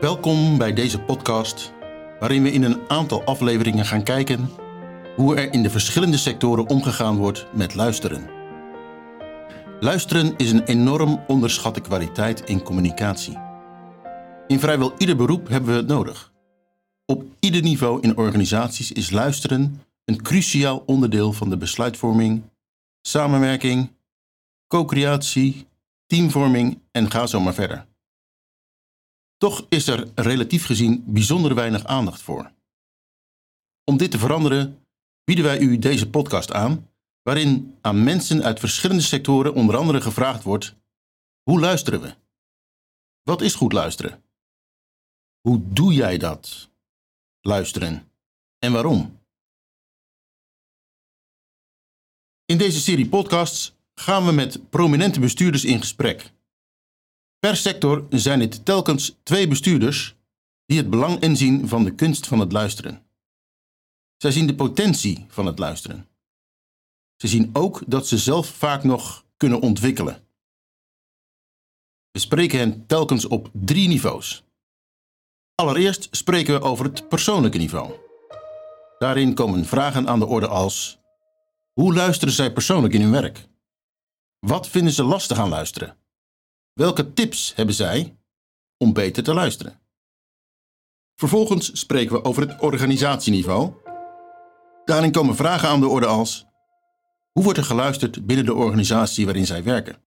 Welkom bij deze podcast, waarin we in een aantal afleveringen gaan kijken hoe er in de verschillende sectoren omgegaan wordt met luisteren. Luisteren is een enorm onderschatte kwaliteit in communicatie. In vrijwel ieder beroep hebben we het nodig. Op ieder niveau in organisaties is luisteren een cruciaal onderdeel van de besluitvorming, samenwerking, co-creatie, teamvorming en ga zo maar verder. Toch is er relatief gezien bijzonder weinig aandacht voor. Om dit te veranderen bieden wij u deze podcast aan, waarin aan mensen uit verschillende sectoren onder andere gevraagd wordt: hoe luisteren we? Wat is goed luisteren? Hoe doe jij dat? Luisteren. En waarom? In deze serie podcasts gaan we met prominente bestuurders in gesprek. Per sector zijn het telkens twee bestuurders die het belang inzien van de kunst van het luisteren. Zij zien de potentie van het luisteren. Ze zien ook dat ze zelf vaak nog kunnen ontwikkelen. We spreken hen telkens op drie niveaus. Allereerst spreken we over het persoonlijke niveau. Daarin komen vragen aan de orde als: hoe luisteren zij persoonlijk in hun werk? Wat vinden ze lastig aan luisteren? Welke tips hebben zij om beter te luisteren? Vervolgens spreken we over het organisatieniveau. Daarin komen vragen aan de orde als: hoe wordt er geluisterd binnen de organisatie waarin zij werken?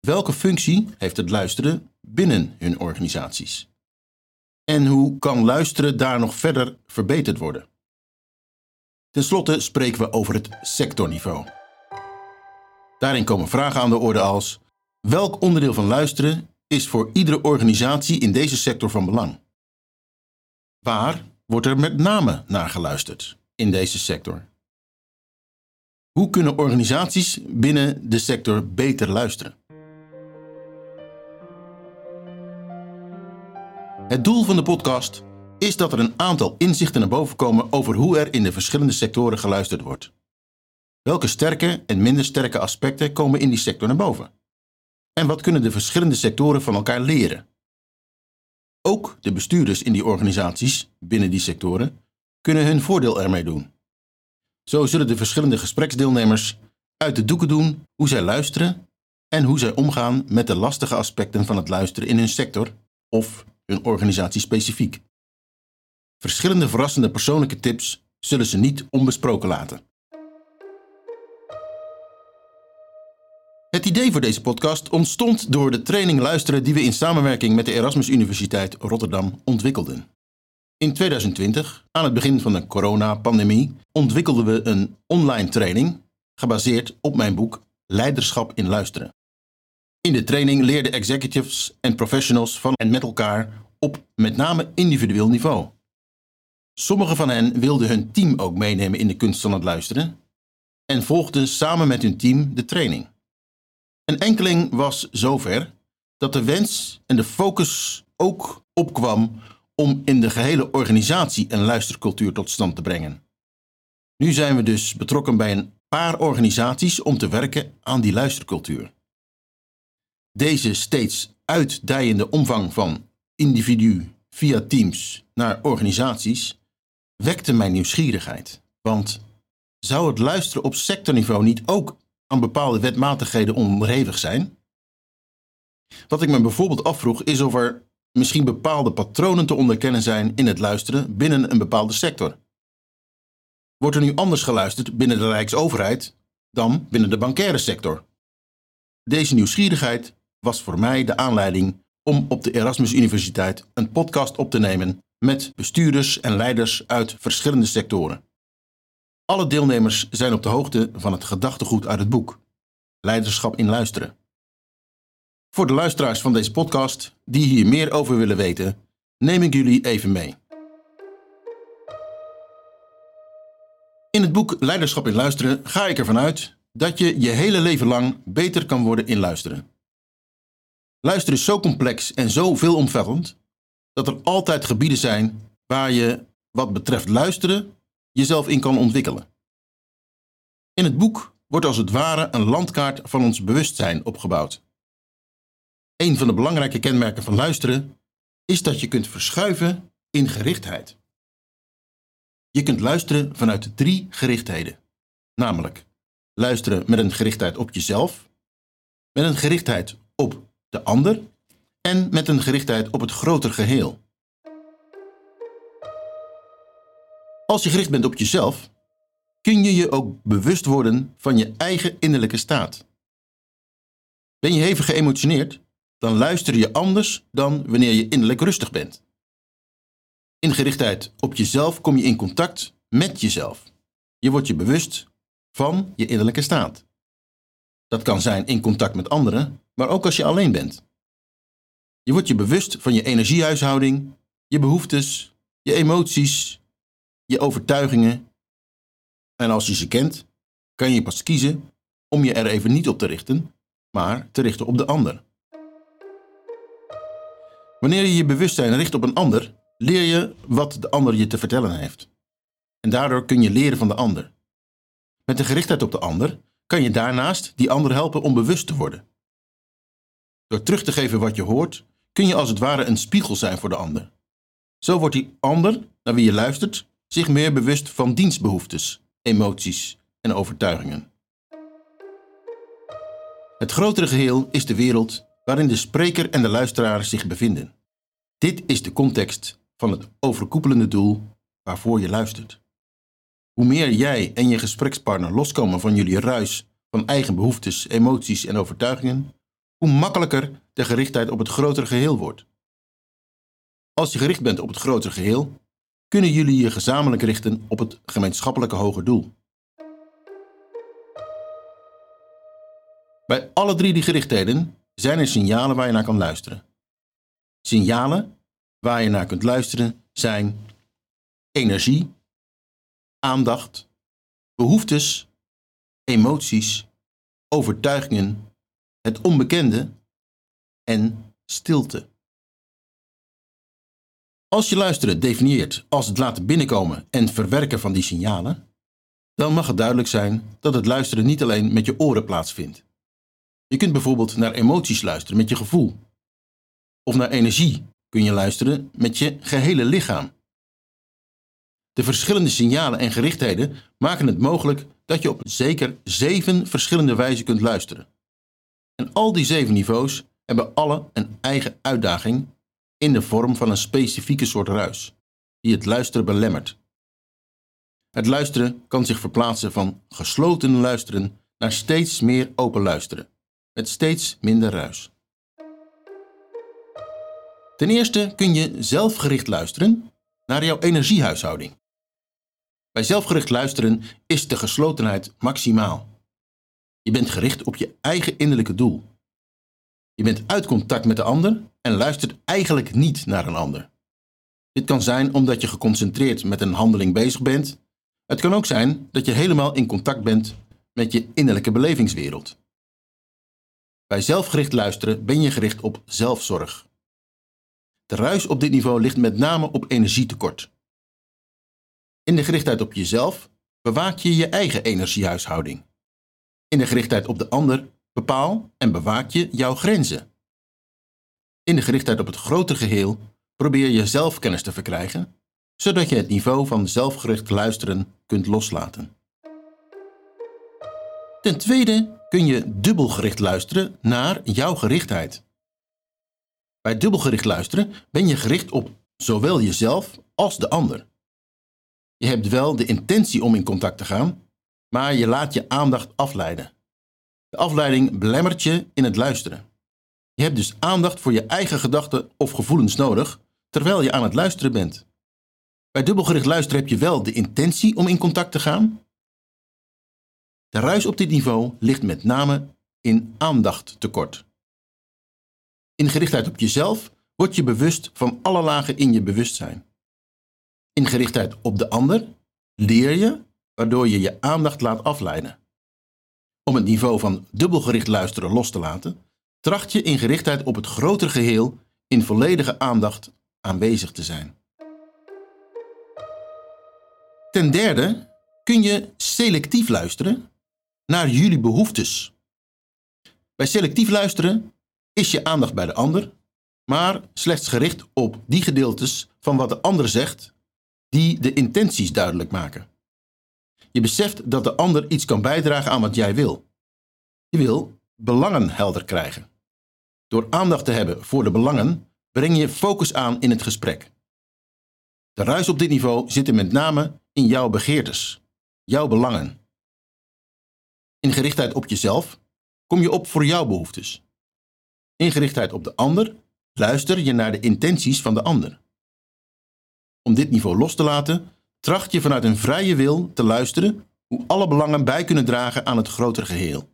Welke functie heeft het luisteren binnen hun organisaties? En hoe kan luisteren daar nog verder verbeterd worden? Ten slotte spreken we over het sectorniveau. Daarin komen vragen aan de orde als: welk onderdeel van luisteren is voor iedere organisatie in deze sector van belang? Waar wordt er met name naar geluisterd in deze sector? Hoe kunnen organisaties binnen de sector beter luisteren? Het doel van de podcast is dat er een aantal inzichten naar boven komen over hoe er in de verschillende sectoren geluisterd wordt. Welke sterke en minder sterke aspecten komen in die sector naar boven? En wat kunnen de verschillende sectoren van elkaar leren? Ook de bestuurders in die organisaties binnen die sectoren kunnen hun voordeel ermee doen. Zo zullen de verschillende gespreksdeelnemers uit de doeken doen hoe zij luisteren en hoe zij omgaan met de lastige aspecten van het luisteren in hun sector of hun organisatie specifiek. Verschillende verrassende persoonlijke tips zullen ze niet onbesproken laten. Het idee voor deze podcast ontstond door de training luisteren die we in samenwerking met de Erasmus Universiteit Rotterdam ontwikkelden. In 2020, aan het begin van de coronapandemie, ontwikkelden we een online training gebaseerd op mijn boek Leiderschap in Luisteren. In de training leerden executives en professionals van en met elkaar op met name individueel niveau. Sommigen van hen wilden hun team ook meenemen in de kunst van het luisteren en volgden samen met hun team de training. Een enkeling was zover dat de wens en de focus ook opkwam om in de gehele organisatie een luistercultuur tot stand te brengen. Nu zijn we dus betrokken bij een paar organisaties om te werken aan die luistercultuur. Deze steeds uitdijende omvang van individu via teams naar organisaties wekte mijn nieuwsgierigheid. Want zou het luisteren op sectorniveau niet ook aan bepaalde wetmatigheden onderhevig zijn? Wat ik me bijvoorbeeld afvroeg is of er misschien bepaalde patronen te onderkennen zijn in het luisteren binnen een bepaalde sector. Wordt er nu anders geluisterd binnen de Rijksoverheid dan binnen de bankaire sector? Deze nieuwsgierigheid was voor mij de aanleiding om op de Erasmus Universiteit een podcast op te nemen met bestuurders en leiders uit verschillende sectoren. Alle deelnemers zijn op de hoogte van het gedachtegoed uit het boek Leiderschap in Luisteren. Voor de luisteraars van deze podcast die hier meer over willen weten, neem ik jullie even mee. In het boek Leiderschap in Luisteren ga ik ervan uit dat je je hele leven lang beter kan worden in luisteren. Luisteren is zo complex en zo veelomvattend dat er altijd gebieden zijn waar je, wat betreft luisteren, jezelf in kan ontwikkelen. In het boek wordt als het ware een landkaart van ons bewustzijn opgebouwd. Een van de belangrijke kenmerken van luisteren is dat je kunt verschuiven in gerichtheid. Je kunt luisteren vanuit drie gerichtheden, namelijk luisteren met een gerichtheid op jezelf, met een gerichtheid op de ander en met een gerichtheid op het groter geheel. Als je gericht bent op jezelf, kun je je ook bewust worden van je eigen innerlijke staat. Ben je hevig geëmotioneerd, dan luister je anders dan wanneer je innerlijk rustig bent. In gerichtheid op jezelf kom je in contact met jezelf. Je wordt je bewust van je innerlijke staat. Dat kan zijn in contact met anderen, maar ook als je alleen bent. Je wordt je bewust van je energiehuishouding, je behoeftes, je emoties, je overtuigingen. En als je ze kent, kan je pas kiezen om je er even niet op te richten, maar te richten op de ander. Wanneer je je bewustzijn richt op een ander, leer je wat de ander je te vertellen heeft. En daardoor kun je leren van de ander. Met de gerichtheid op de ander kan je daarnaast die ander helpen om bewust te worden. Door terug te geven wat je hoort, kun je als het ware een spiegel zijn voor de ander. Zo wordt die ander, naar wie je luistert, zich meer bewust van dienstbehoeftes, emoties en overtuigingen. Het grotere geheel is de wereld waarin de spreker en de luisteraar zich bevinden. Dit is de context van het overkoepelende doel waarvoor je luistert. Hoe meer jij en je gesprekspartner loskomen van jullie ruis van eigen behoeftes, emoties en overtuigingen, hoe makkelijker de gerichtheid op het grotere geheel wordt. Als je gericht bent op het grotere geheel, kunnen jullie je gezamenlijk richten op het gemeenschappelijke hoger doel. Bij alle drie die gerichtheden zijn er signalen waar je naar kan luisteren. Signalen waar je naar kunt luisteren zijn energie, aandacht, behoeftes, emoties, overtuigingen, het onbekende en stilte. Als je luisteren definieert als het laten binnenkomen en verwerken van die signalen, dan mag het duidelijk zijn dat het luisteren niet alleen met je oren plaatsvindt. Je kunt bijvoorbeeld naar emoties luisteren met je gevoel. Of naar energie kun je luisteren met je gehele lichaam. De verschillende signalen en gerichtheden maken het mogelijk dat je op zeker zeven verschillende wijzen kunt luisteren. En al die zeven niveaus hebben alle een eigen uitdaging in de vorm van een specifieke soort ruis, die het luisteren belemmert. Het luisteren kan zich verplaatsen van gesloten luisteren naar steeds meer open luisteren, met steeds minder ruis. Ten eerste kun je zelfgericht luisteren naar jouw energiehuishouding. Bij zelfgericht luisteren is de geslotenheid maximaal. Je bent gericht op je eigen innerlijke doel. Je bent uit contact met de ander en luistert eigenlijk niet naar een ander. Dit kan zijn omdat je geconcentreerd met een handeling bezig bent. Het kan ook zijn dat je helemaal in contact bent met je innerlijke belevingswereld. Bij zelfgericht luisteren ben je gericht op zelfzorg. De ruis op dit niveau ligt met name op energietekort. In de gerichtheid op jezelf bewaak je je eigen energiehuishouding. In de gerichtheid op de ander bepaal en bewaak je jouw grenzen. In de gerichtheid op het grotere geheel probeer je zelfkennis te verkrijgen, zodat je het niveau van zelfgericht luisteren kunt loslaten. Ten tweede kun je dubbelgericht luisteren naar jouw gerichtheid. Bij dubbelgericht luisteren ben je gericht op zowel jezelf als de ander. Je hebt wel de intentie om in contact te gaan, maar je laat je aandacht afleiden. De afleiding belemmert je in het luisteren. Je hebt dus aandacht voor je eigen gedachten of gevoelens nodig terwijl je aan het luisteren bent. Bij dubbelgericht luisteren heb je wel de intentie om in contact te gaan. De ruis op dit niveau ligt met name in aandachttekort. In gerichtheid op jezelf word je bewust van alle lagen in je bewustzijn. In gerichtheid op de ander leer je waardoor je je aandacht laat afleiden. Om het niveau van dubbelgericht luisteren los te laten, tracht je in gerichtheid op het grotere geheel in volledige aandacht aanwezig te zijn. Ten derde kun je selectief luisteren naar jullie behoeftes. Bij selectief luisteren is je aandacht bij de ander, maar slechts gericht op die gedeeltes van wat de ander zegt die de intenties duidelijk maken. Je beseft dat de ander iets kan bijdragen aan wat jij wil. Je wil belangen helder krijgen. Door aandacht te hebben voor de belangen breng je focus aan in het gesprek. De ruis op dit niveau zit er met name in jouw begeertes, jouw belangen. In gerichtheid op jezelf kom je op voor jouw behoeftes. In gerichtheid op de ander luister je naar de intenties van de ander. Om dit niveau los te laten, tracht je vanuit een vrije wil te luisteren hoe alle belangen bij kunnen dragen aan het grotere geheel.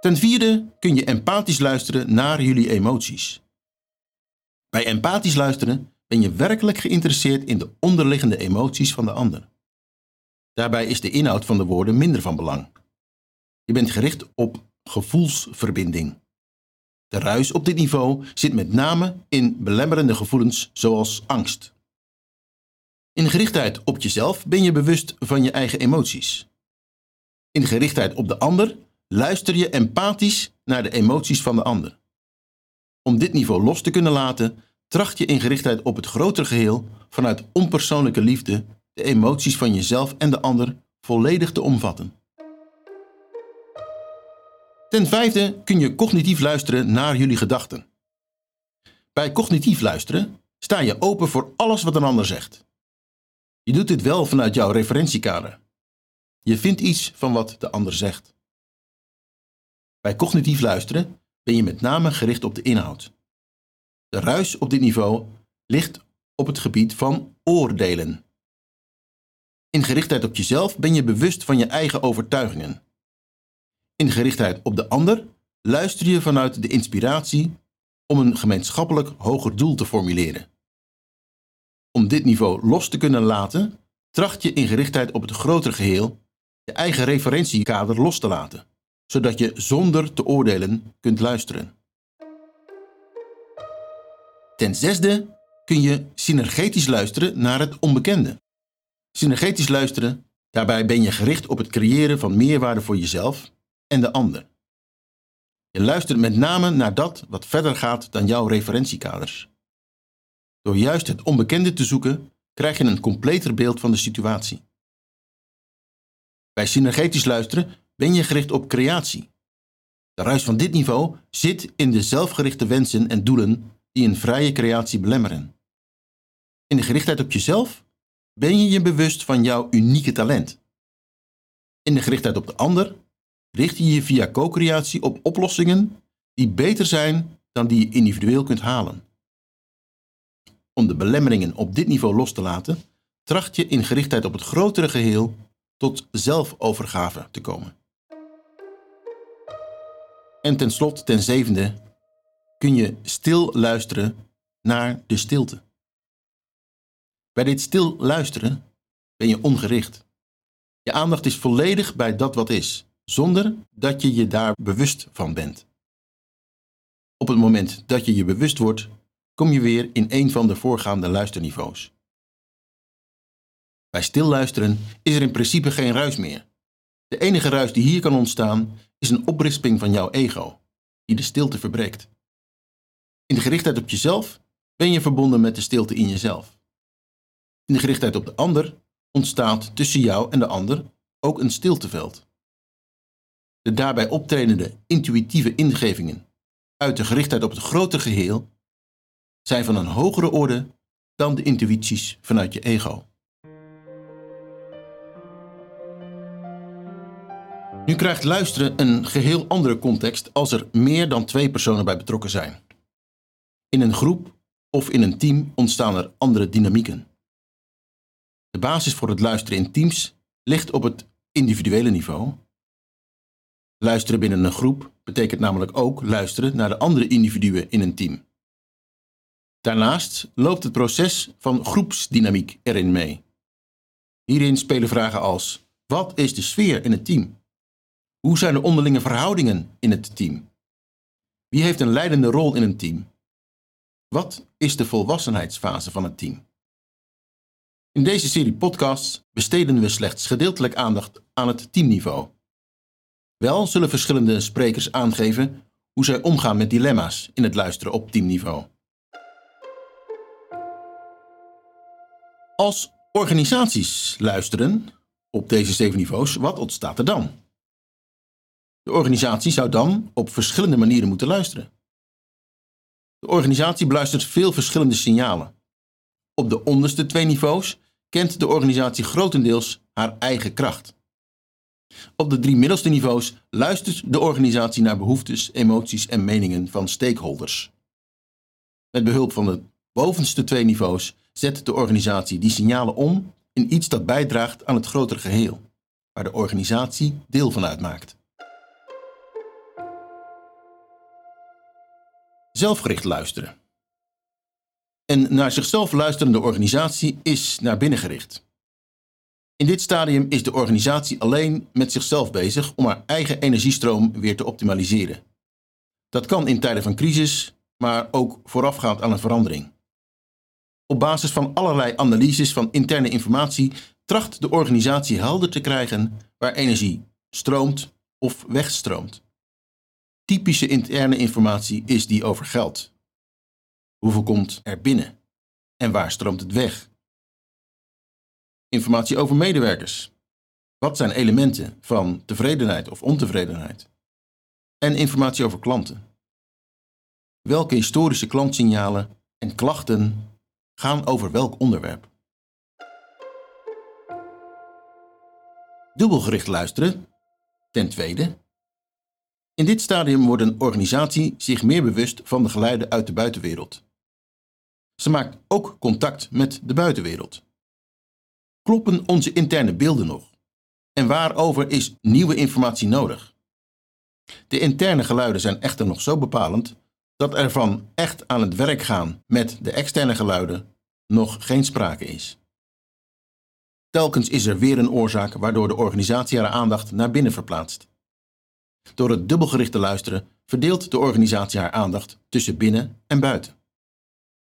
Ten vierde kun je empathisch luisteren naar jullie emoties. Bij empathisch luisteren ben je werkelijk geïnteresseerd in de onderliggende emoties van de ander. Daarbij is de inhoud van de woorden minder van belang. Je bent gericht op gevoelsverbinding. De ruis op dit niveau zit met name in belemmerende gevoelens zoals angst. In gerichtheid op jezelf ben je bewust van je eigen emoties. In gerichtheid op de ander luister je empathisch naar de emoties van de ander. Om dit niveau los te kunnen laten, tracht je in gerichtheid op het grotere geheel vanuit onpersoonlijke liefde de emoties van jezelf en de ander volledig te omvatten. Ten vijfde kun je cognitief luisteren naar jullie gedachten. Bij cognitief luisteren sta je open voor alles wat een ander zegt. Je doet dit wel vanuit jouw referentiekader. Je vindt iets van wat de ander zegt. Bij cognitief luisteren ben je met name gericht op de inhoud. De ruis op dit niveau ligt op het gebied van oordelen. In gerichtheid op jezelf ben je bewust van je eigen overtuigingen. In gerichtheid op de ander luister je vanuit de inspiratie om een gemeenschappelijk hoger doel te formuleren. Om dit niveau los te kunnen laten, tracht je in gerichtheid op het grotere geheel je eigen referentiekader los te laten, zodat je zonder te oordelen kunt luisteren. Ten zesde kun je synergetisch luisteren naar het onbekende. Synergetisch luisteren, daarbij ben je gericht op het creëren van meerwaarde voor jezelf en de ander. Je luistert met name naar dat wat verder gaat dan jouw referentiekaders. Door juist het onbekende te zoeken, krijg je een completer beeld van de situatie. Bij synergetisch luisteren ben je gericht op creatie. De ruis van dit niveau zit in de zelfgerichte wensen en doelen die een vrije creatie belemmeren. In de gerichtheid op jezelf ben je je bewust van jouw unieke talent. In de gerichtheid op de ander richt je je via co-creatie op oplossingen die beter zijn dan die je individueel kunt halen. Om de belemmeringen op dit niveau los te laten, tracht je in gerichtheid op het grotere geheel tot zelfovergave te komen. En tenslotte, ten zevende, kun je stil luisteren naar de stilte. Bij dit stil luisteren ben je ongericht. Je aandacht is volledig bij dat wat is, zonder dat je je daar bewust van bent. Op het moment dat je je bewust wordt, kom je weer in een van de voorgaande luisterniveaus. Bij stil luisteren is er in principe geen ruis meer. De enige ruis die hier kan ontstaan is een oprisping van jouw ego, die de stilte verbreekt. In de gerichtheid op jezelf ben je verbonden met de stilte in jezelf. In de gerichtheid op de ander ontstaat tussen jou en de ander ook een stilteveld. De daarbij optredende intuïtieve ingevingen uit de gerichtheid op het grote geheel zijn van een hogere orde dan de intuïties vanuit je ego. Nu krijgt luisteren een geheel andere context als er meer dan twee personen bij betrokken zijn. In een groep of in een team ontstaan er andere dynamieken. De basis voor het luisteren in teams ligt op het individuele niveau. Luisteren binnen een groep betekent namelijk ook luisteren naar de andere individuen in een team. Daarnaast loopt het proces van groepsdynamiek erin mee. Hierin spelen vragen als: wat is de sfeer in het team? Hoe zijn de onderlinge verhoudingen in het team? Wie heeft een leidende rol in een team? Wat is de volwassenheidsfase van het team? In deze serie podcasts besteden we slechts gedeeltelijk aandacht aan het teamniveau. Wel zullen verschillende sprekers aangeven hoe zij omgaan met dilemma's in het luisteren op teamniveau. Als organisaties luisteren op deze zeven niveaus, wat ontstaat er dan? De organisatie zou dan op verschillende manieren moeten luisteren. De organisatie beluistert veel verschillende signalen. Op de onderste twee niveaus kent de organisatie grotendeels haar eigen kracht. Op de drie middelste niveaus luistert de organisatie naar behoeftes, emoties en meningen van stakeholders. Met behulp van de bovenste twee niveaus zet de organisatie die signalen om in iets dat bijdraagt aan het grotere geheel, waar de organisatie deel van uitmaakt. Zelfgericht luisteren. Een naar zichzelf luisterende organisatie is naar binnen gericht. In dit stadium is de organisatie alleen met zichzelf bezig om haar eigen energiestroom weer te optimaliseren. Dat kan in tijden van crisis, maar ook voorafgaand aan een verandering. Op basis van allerlei analyses van interne informatie tracht de organisatie helder te krijgen waar energie stroomt of wegstroomt. Typische interne informatie is die over geld. Hoeveel komt er binnen en waar stroomt het weg? Informatie over medewerkers. Wat zijn elementen van tevredenheid of ontevredenheid? En informatie over klanten. Welke historische klantsignalen en klachten gaan over welk onderwerp? Dubbelgericht luisteren. Ten tweede. In dit stadium wordt een organisatie zich meer bewust van de geluiden uit de buitenwereld. Ze maakt ook contact met de buitenwereld. Kloppen onze interne beelden nog? En waarover is nieuwe informatie nodig? De interne geluiden zijn echter nog zo bepalend dat er van echt aan het werk gaan met de externe geluiden nog geen sprake is. Telkens is er weer een oorzaak waardoor de organisatie haar aandacht naar binnen verplaatst. Door het dubbelgericht te luisteren verdeelt de organisatie haar aandacht tussen binnen en buiten.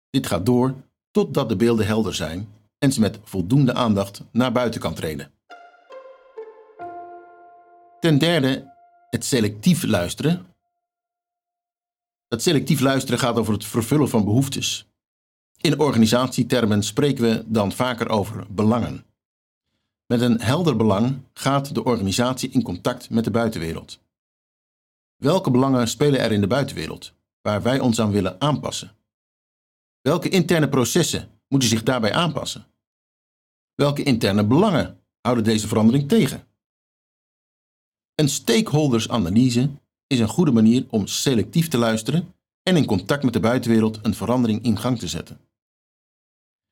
Dit gaat door totdat de beelden helder zijn en ze met voldoende aandacht naar buiten kan treden. Ten derde, het selectief luisteren. Dat selectief luisteren gaat over het vervullen van behoeftes. In organisatietermen spreken we dan vaker over belangen. Met een helder belang gaat de organisatie in contact met de buitenwereld. Welke belangen spelen er in de buitenwereld, waar wij ons aan willen aanpassen? Welke interne processen moeten zich daarbij aanpassen? Welke interne belangen houden deze verandering tegen? Een stakeholdersanalyse is een goede manier om selectief te luisteren en in contact met de buitenwereld een verandering in gang te zetten.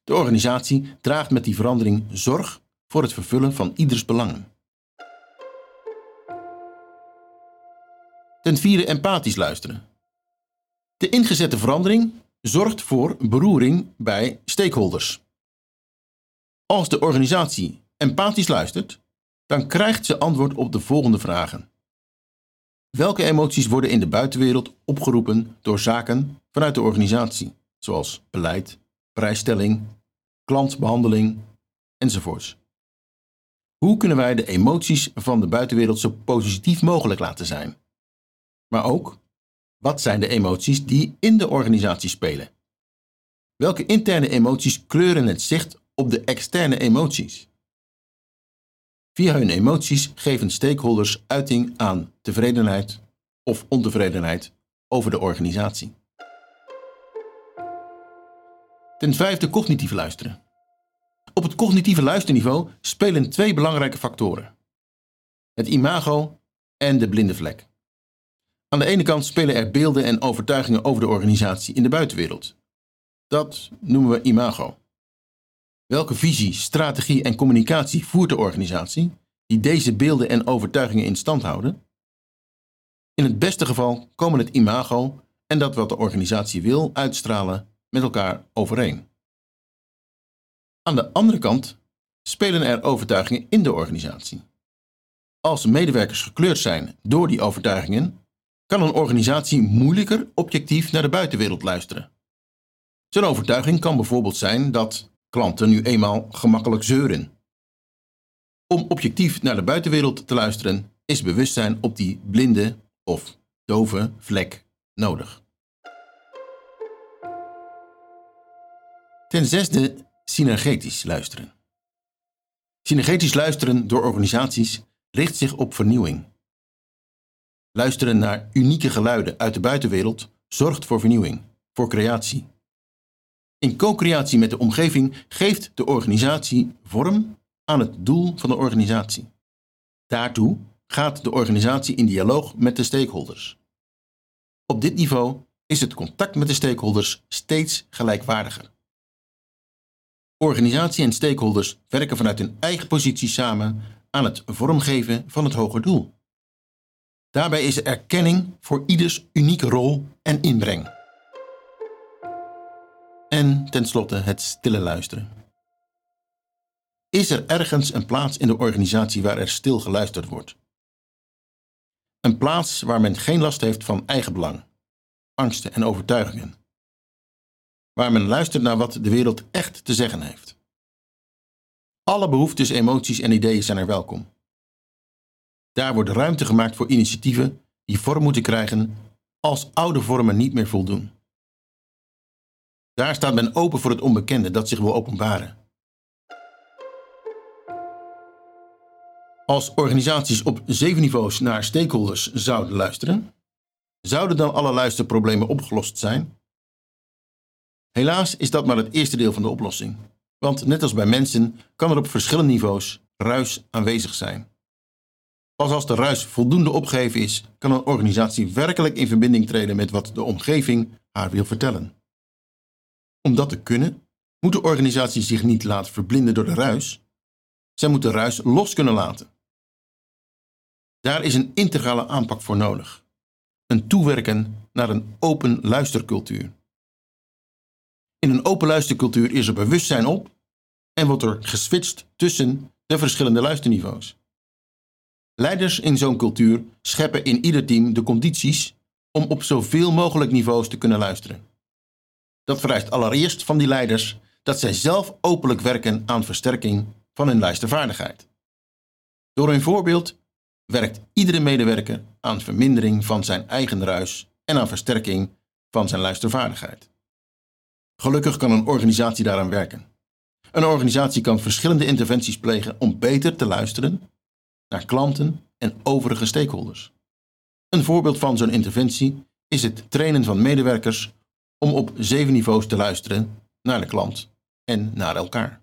De organisatie draagt met die verandering zorg voor het vervullen van ieders belangen. Ten vierde empathisch luisteren. De ingezette verandering zorgt voor beroering bij stakeholders. Als de organisatie empathisch luistert, dan krijgt ze antwoord op de volgende vragen. Welke emoties worden in de buitenwereld opgeroepen door zaken vanuit de organisatie, zoals beleid, prijsstelling, klantbehandeling enzovoorts? Hoe kunnen wij de emoties van de buitenwereld zo positief mogelijk laten zijn? Maar ook, wat zijn de emoties die in de organisatie spelen? Welke interne emoties kleuren het zicht op de externe emoties? Via hun emoties geven stakeholders uiting aan tevredenheid of ontevredenheid over de organisatie. Ten vijfde cognitief luisteren. Op het cognitieve luisterniveau spelen twee belangrijke factoren: het imago en de blinde vlek. Aan de ene kant spelen er beelden en overtuigingen over de organisatie in de buitenwereld. Dat noemen we imago. Welke visie, strategie en communicatie voert de organisatie die deze beelden en overtuigingen in stand houden? In het beste geval komen het imago en dat wat de organisatie wil uitstralen met elkaar overeen. Aan de andere kant spelen er overtuigingen in de organisatie. Als medewerkers gekleurd zijn door die overtuigingen, kan een organisatie moeilijker objectief naar de buitenwereld luisteren. Zo'n overtuiging kan bijvoorbeeld zijn dat klanten nu eenmaal gemakkelijk zeuren. Om objectief naar de buitenwereld te luisteren is bewustzijn op die blinde of dove vlek nodig. Ten zesde, synergetisch luisteren. Synergetisch luisteren door organisaties richt zich op vernieuwing. Luisteren naar unieke geluiden uit de buitenwereld zorgt voor vernieuwing, voor creatie. In co-creatie met de omgeving geeft de organisatie vorm aan het doel van de organisatie. Daartoe gaat de organisatie in dialoog met de stakeholders. Op dit niveau is het contact met de stakeholders steeds gelijkwaardiger. Organisatie en stakeholders werken vanuit hun eigen positie samen aan het vormgeven van het hoger doel. Daarbij is er erkenning voor ieders unieke rol en inbreng. En tenslotte het stille luisteren. Is er ergens een plaats in de organisatie waar er stil geluisterd wordt? Een plaats waar men geen last heeft van eigenbelang, angsten en overtuigingen. Waar men luistert naar wat de wereld echt te zeggen heeft. Alle behoeftes, emoties en ideeën zijn er welkom. Daar wordt ruimte gemaakt voor initiatieven die vorm moeten krijgen als oude vormen niet meer voldoen. Daar staat men open voor het onbekende dat zich wil openbaren. Als organisaties op zeven niveaus naar stakeholders zouden luisteren, zouden dan alle luisterproblemen opgelost zijn? Helaas is dat maar het eerste deel van de oplossing. Want net als bij mensen kan er op verschillende niveaus ruis aanwezig zijn. Pas als de ruis voldoende opgeheven is, kan een organisatie werkelijk in verbinding treden met wat de omgeving haar wil vertellen. Om dat te kunnen, moet de organisatie zich niet laten verblinden door de ruis. Zij moet de ruis los kunnen laten. Daar is een integrale aanpak voor nodig. Een toewerken naar een open luistercultuur. In een open luistercultuur is er bewustzijn op en wordt er geswitcht tussen de verschillende luisterniveaus. Leiders in zo'n cultuur scheppen in ieder team de condities om op zoveel mogelijk niveaus te kunnen luisteren. Dat vereist allereerst van die leiders dat zij zelf openlijk werken aan versterking van hun luistervaardigheid. Door hun voorbeeld werkt iedere medewerker aan vermindering van zijn eigen ruis en aan versterking van zijn luistervaardigheid. Gelukkig kan een organisatie daaraan werken. Een organisatie kan verschillende interventies plegen om beter te luisteren naar klanten en overige stakeholders. Een voorbeeld van zo'n interventie is het trainen van medewerkers om op zeven niveaus te luisteren naar de klant en naar elkaar.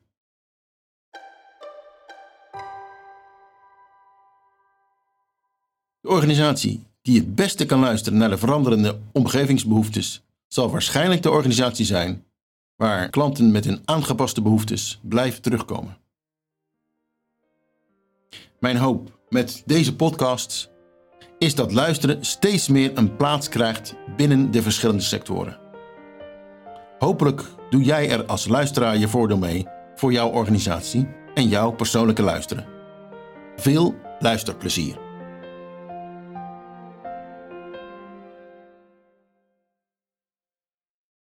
De organisatie die het beste kan luisteren naar de veranderende omgevingsbehoeftes zal waarschijnlijk de organisatie zijn waar klanten met hun aangepaste behoeftes blijven terugkomen. Mijn hoop met deze podcast is dat luisteren steeds meer een plaats krijgt binnen de verschillende sectoren. Hopelijk doe jij er als luisteraar je voordeel mee voor jouw organisatie en jouw persoonlijke luisteren. Veel luisterplezier.